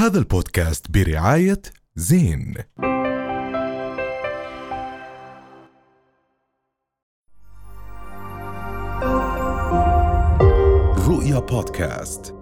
هذا البودكاست برعاية زين. رؤيا بودكاست.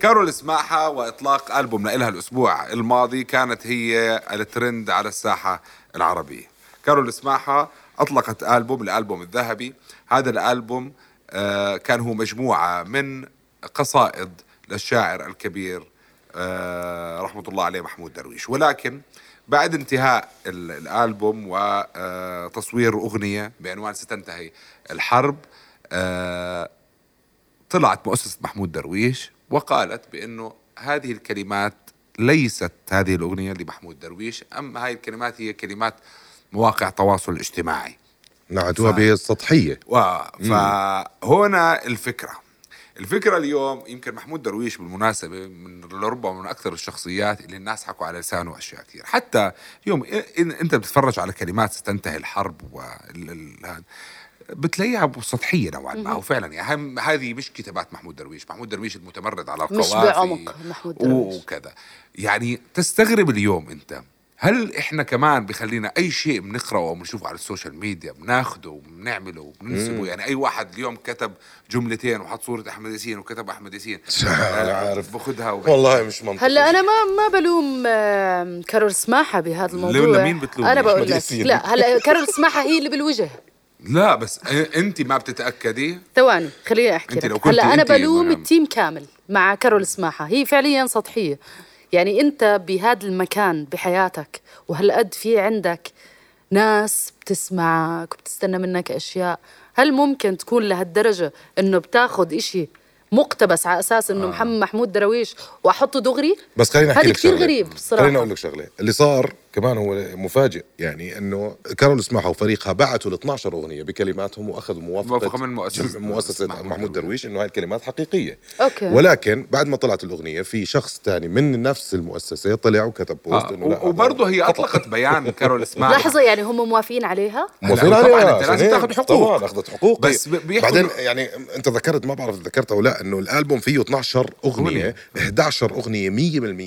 كارول سماحة وإطلاق ألبوم لها الأسبوع الماضي كانت هي الترند على الساحة العربية. كارول سماحة أطلقت ألبوم الألبوم الذهبي. هذا الألبوم آه، كان هو مجموعة من قصائد للشاعر الكبير آه، رحمة الله عليه محمود درويش. ولكن بعد انتهاء ال- الألبوم وتصوير أغنية بعنوان ستنتهي الحرب آه، طلعت مؤسسة محمود درويش وقالت بأنه هذه الكلمات ليست هذه الأغنية لمحمود درويش أما هذه الكلمات هي كلمات مواقع التواصل الاجتماعي نعتوها ف- بالسطحية و... فهنا الفكرة. الفكرة اليوم يمكن محمود درويش بالمناسبة من لربما من أكثر الشخصيات اللي الناس حكوا على لسانه أشياء كثير حتى اليوم أنت بتتفرج على كلمات ستنتهي الحرب هذا، بتلاقيها سطحية نوعا ما وفعلا يعني هذه مش كتابات محمود درويش. محمود درويش المتمرد على مش القوافي بعمق محمود درويش. وكذا. يعني تستغرب اليوم أنت هل إحنا كمان بخلينا أي شيء بنقرأه أو بنشوفه على ال social media بناخده وبنعمله وبننسبه يعني أي واحد اليوم كتب جملتين وحط صورة أحمد ياسين وكتب أحمد ياسين أنا عارف. باخذها. والله مش منطقي هلأ أنا ما ما بلوم كارول سماحة بهذا الموضوع لمين بتلومي؟ أنا بقول لك. لا هلأ كارول سماحة هي اللي بالوجه لا بس انت ما بتتأكدي ثواني خليني أحكي أنت لو كنت هلأ أنا بلوم نعم. ال team كامل مع كارول سماحة هي فعليا سطحية يعني انت بهذا المكان بحياتك وهالقد في عندك ناس بتسمعك وبتستنى منك أشياء هل ممكن تكون لهالدرجة إنه بتاخذ إشي مقتبس على أساس إنه محمد محمود درويش وأحطه دغري؟ بس خليني أحكي هذا كثير. غريب بصراحة. خليني أقول لك شغلة. اللي صار كمان هو مفاجئ يعني إنه كارول سماحه وفريقها بعثوا ال 12 أغنية بكلماتهم وأخذوا موافقة موافقة من مؤسسة- جم- مؤسسة محمود محمود درويش. إنه هاي الكلمات حقيقية okay. ولكن بعد ما طلعت الأغنية في شخص ثاني من نفس المؤسسة طلع وكتب post آه. إنه لا وبرضه هي أطلقت بيان كارول سماحة لحظة يعني هم موافقين عليها موافقين لا، طبعاً عليها أنت لازم. تاخذ حقوق. طبعا أخذت حقوق بس بعدين يعني أنت ذكرت ما بعرف ذكرت أو لا إنه الألبوم فيه 12 أغنية 11 أغنية 100%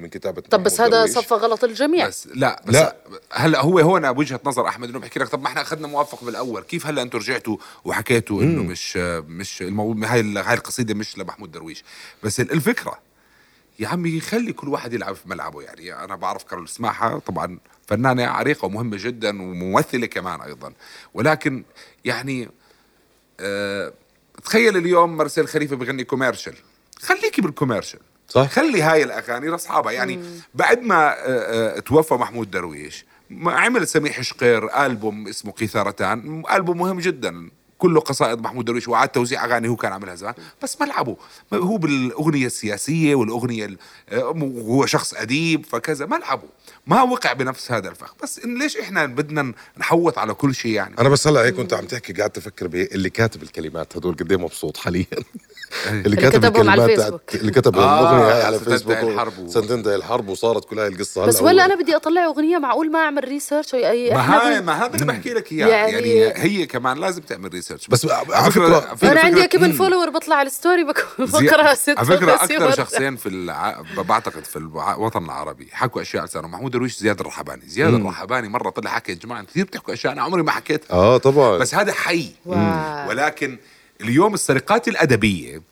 من كتابة طب بس هذا. صفى غلط الجميع بس لا بس لا. لا. هلا هو هون وجهة نظر أحمد إنه بحكي لك طب ما إحنا أخذنا موافقة بالأول كيف هلا أنتم رجعتوا وحكيتوا إنه مش مش الموضوع هاي هاي القصيدة مش لمحمود درويش. بس ال- الفكرة يا عمي خلي كل واحد يلعب في ملعبه يعني. أنا بعرف كارول سماحة طبعا فنانة عريقة ومهمة جدا وممثلة كمان أيضا. ولكن يعني آه تخيل اليوم مرسل خليفة بغني commercial خليكي بال commercial صح. خلي هاي الأغاني لأصحابها. يعني بعد ما آه، آه، توفى محمود درويش عمل سميح شقير ألبوم اسمه قيثارتان ألبوم مهم جدا. كله قصائد محمود درويش وعاد توزيع أغاني هو كان عاملها زمان. بس ملعبه هو بالأغنية السياسية والأغنية ال- آه، وهو شخص أديب فكذا ملعبه ما وقع بنفس هذا الفخ. بس إن ليش إحنا بدنا نحوط على كل شيء يعني؟ أنا بس هلأ هيك كنت عم تحكي قاعد تفكر باللي كاتب الكلمات هدول قد إيه مبسوط حاليا. اللي كاتب كتبهم على الكلمات الفيسبوك. اللي كتب آه، الأغنية هاي على فيسبوك الحرب و- ستنتهي الحرب وصارت كل هاي القصة. بس ولا أنا بدي أطلع أغنية معقول ما أعمل research اي ما هاي ما هذا اللي بحكي لك اياه يعني- يعني, هي كمان لازم تعمل research بس على فكره أنا عندي كم follower بطلع على ال story بقرا ست على فكرة أكثر. شخصين في الع... بعتقد في الوطن العربي حكوا أشياء على لسانهم محمود درويش زياد الرحباني. زياد الرحباني مرة طلع حكى يا جماعة كثير بتحكوا أشياء أنا عمري ما حكيتها. آه طبعا. بس هذا حي. ولكن اليوم السرقات الأدبية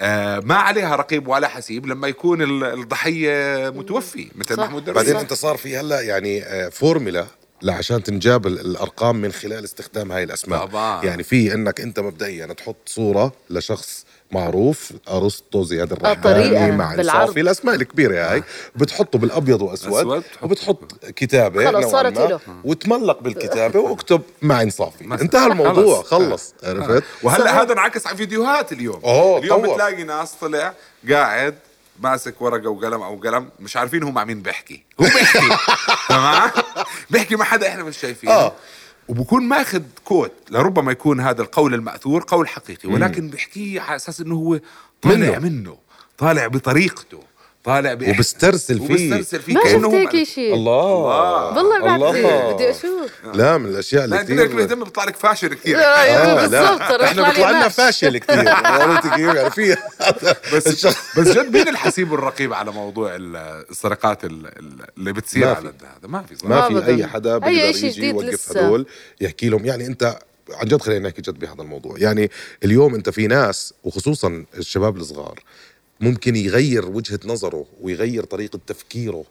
آه ما عليها رقيب ولا حسيب لما يكون ال- الضحية متوفي مثل صح. محمود درويش بعدين. انت صار في هلا يعني آه، فورمولا لعشان تنجاب ال- الأرقام من خلال استخدام هاي الأسماء طبعاً. يعني في انك انت مبدئيا تحط صورة لشخص معروف أرسطو زياد الرحماني طريقة مع. الصافي الأسماء الكبيرة هاي بتحطه بالأبيض وأسود أسود، تحط- وبتحط كتابة خلص صارت له. وتملق بالكتابة واكتب معي صافي. انتهى الموضوع. خلص. خلص عرفت؟ وهلا هذا انعكس على فيديوهات اليوم. أوه، اليوم طور. بتلاقي ناس طلع قاعد ماسك ورقة وقلم أو قلم مش عارفين هو مع مين بيحكي. هو بيحكي. تمام؟ بيحكي مع حدا إحنا مش شايفينه. آه. وبكون ماخذ كود لربما يكون هذا القول المأثور قول حقيقي ولكن بيحكيه على أساس إنه هو طالع منه. منه, منه طالع بطريقته طالع بإح- وبسترسل فيه. وبسترسل فيه ما شفت كأنه هيك هم- شيء الله. والله الله. بدي أشوف. لا من الأشياء لا اللي كثير مهتم بيطلع لك فاشل كثير آه، بالضبط لا. رح إحنا بيطلع لنا. فاشل كثير عرفت كيف يعني في بس بس جد مين الحسيب والرقيب على موضوع ال- السرقات ال- ال- اللي بتصير على. هذا ما في ما في. أي حدا بيقدر يجي يوقف. هدول يحكي لهم. يعني أنت عن جد خلينا نحكي جد بهذا الموضوع. يعني اليوم أنت في ناس وخصوصا الشباب الصغار ممكن يغير وجهة نظره ويغير طريقة تفكيره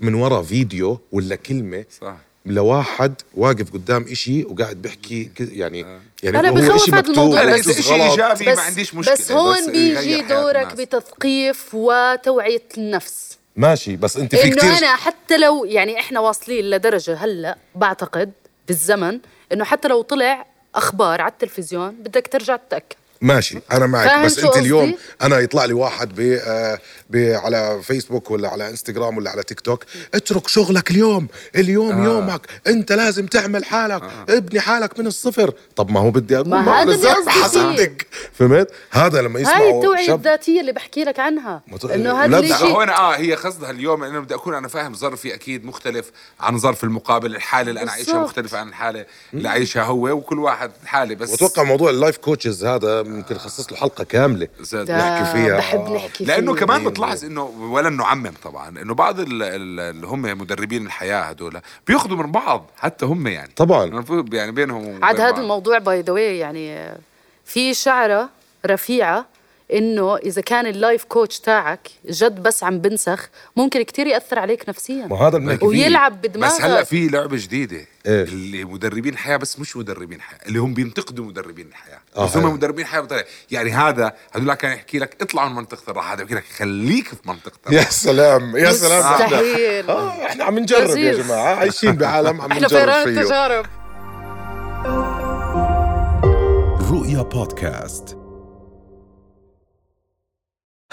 من وراء فيديو ولا كلمة صح. لواحد واقف قدام إشي وقاعد بيحكي ك- يعني يعني أنا هو بخوف إشي هذا مكتوب الموضوع، بس- إذا شيء. إيجابي بس ما عنديش مشكلة. بس هون بيجي دورك الناس. بتثقيف وتوعية النفس. ماشي بس أنت في إنه كتير أنا حتى لو يعني إحنا واصلين لدرجة هلأ بعتقد بالزمن إنه حتى لو طلع أخبار على التلفزيون بدك ترجع تتأكد. ماشي أنا معك بس أنت؟ اليوم أنا يطلع لي واحد ب آه، ب على فيسبوك ولا على انستغرام ولا على تيك توك اترك شغلك اليوم اليوم آه. يومك أنت لازم تعمل حالك آه. ابني حالك من الصفر طب ما هو بدي أقول ما هذا. حصدق فهمت هذا لما يسمعوا هاي التوعية شاب الذاتية اللي بحكي لك عنها مت- إنه هذا الشيء هون آه هي قصدها اليوم إنه بدي أكون أنا فاهم ظرفي أكيد مختلف عن ظرف المقابل الحالة اللي أنا عايشها. مختلفة عن الحالة اللي عايشها هو وكل واحد حالة بس وأتوقع موضوع ال life coaches هذا ممكن نخصص له حلقة كاملة زاد. نحكي فيها. بحب آه. نحكي لأنه فيه. كمان بتلاحظ إنه ولا نعمم طبعا إنه بعض ال- ال- اللي هم مدربين الحياة هدول بياخذوا من بعض حتى هم يعني طبعا يعني بينهم عاد هذا. الموضوع by the يعني في شعرة رفيعة إنه إذا كان ال life coach تاعك جد بس عم بنسخ ممكن كتير يأثر عليك نفسيا. ما هذا بنحكي ويلعب بدماغك. بس هلأ في لعبة جديدة. إيه؟ اللي مدربين حياة بس مش مدربين حياة اللي هم بينتقدوا مدربين الحياة. آه، بس هم. مدربين حياة بطريقة. يعني هذا هذول كان يحكي لك اطلع من منطقة الراحة. هذا بيحكي لك خليك في منطقة يا سلام يا سلام. إحنا مستحيل. آه إحنا عم نجرب يا. جماعة. عايشين بعالم عم إحنا نجرب فيه. التجارب. رؤيا بودكاست.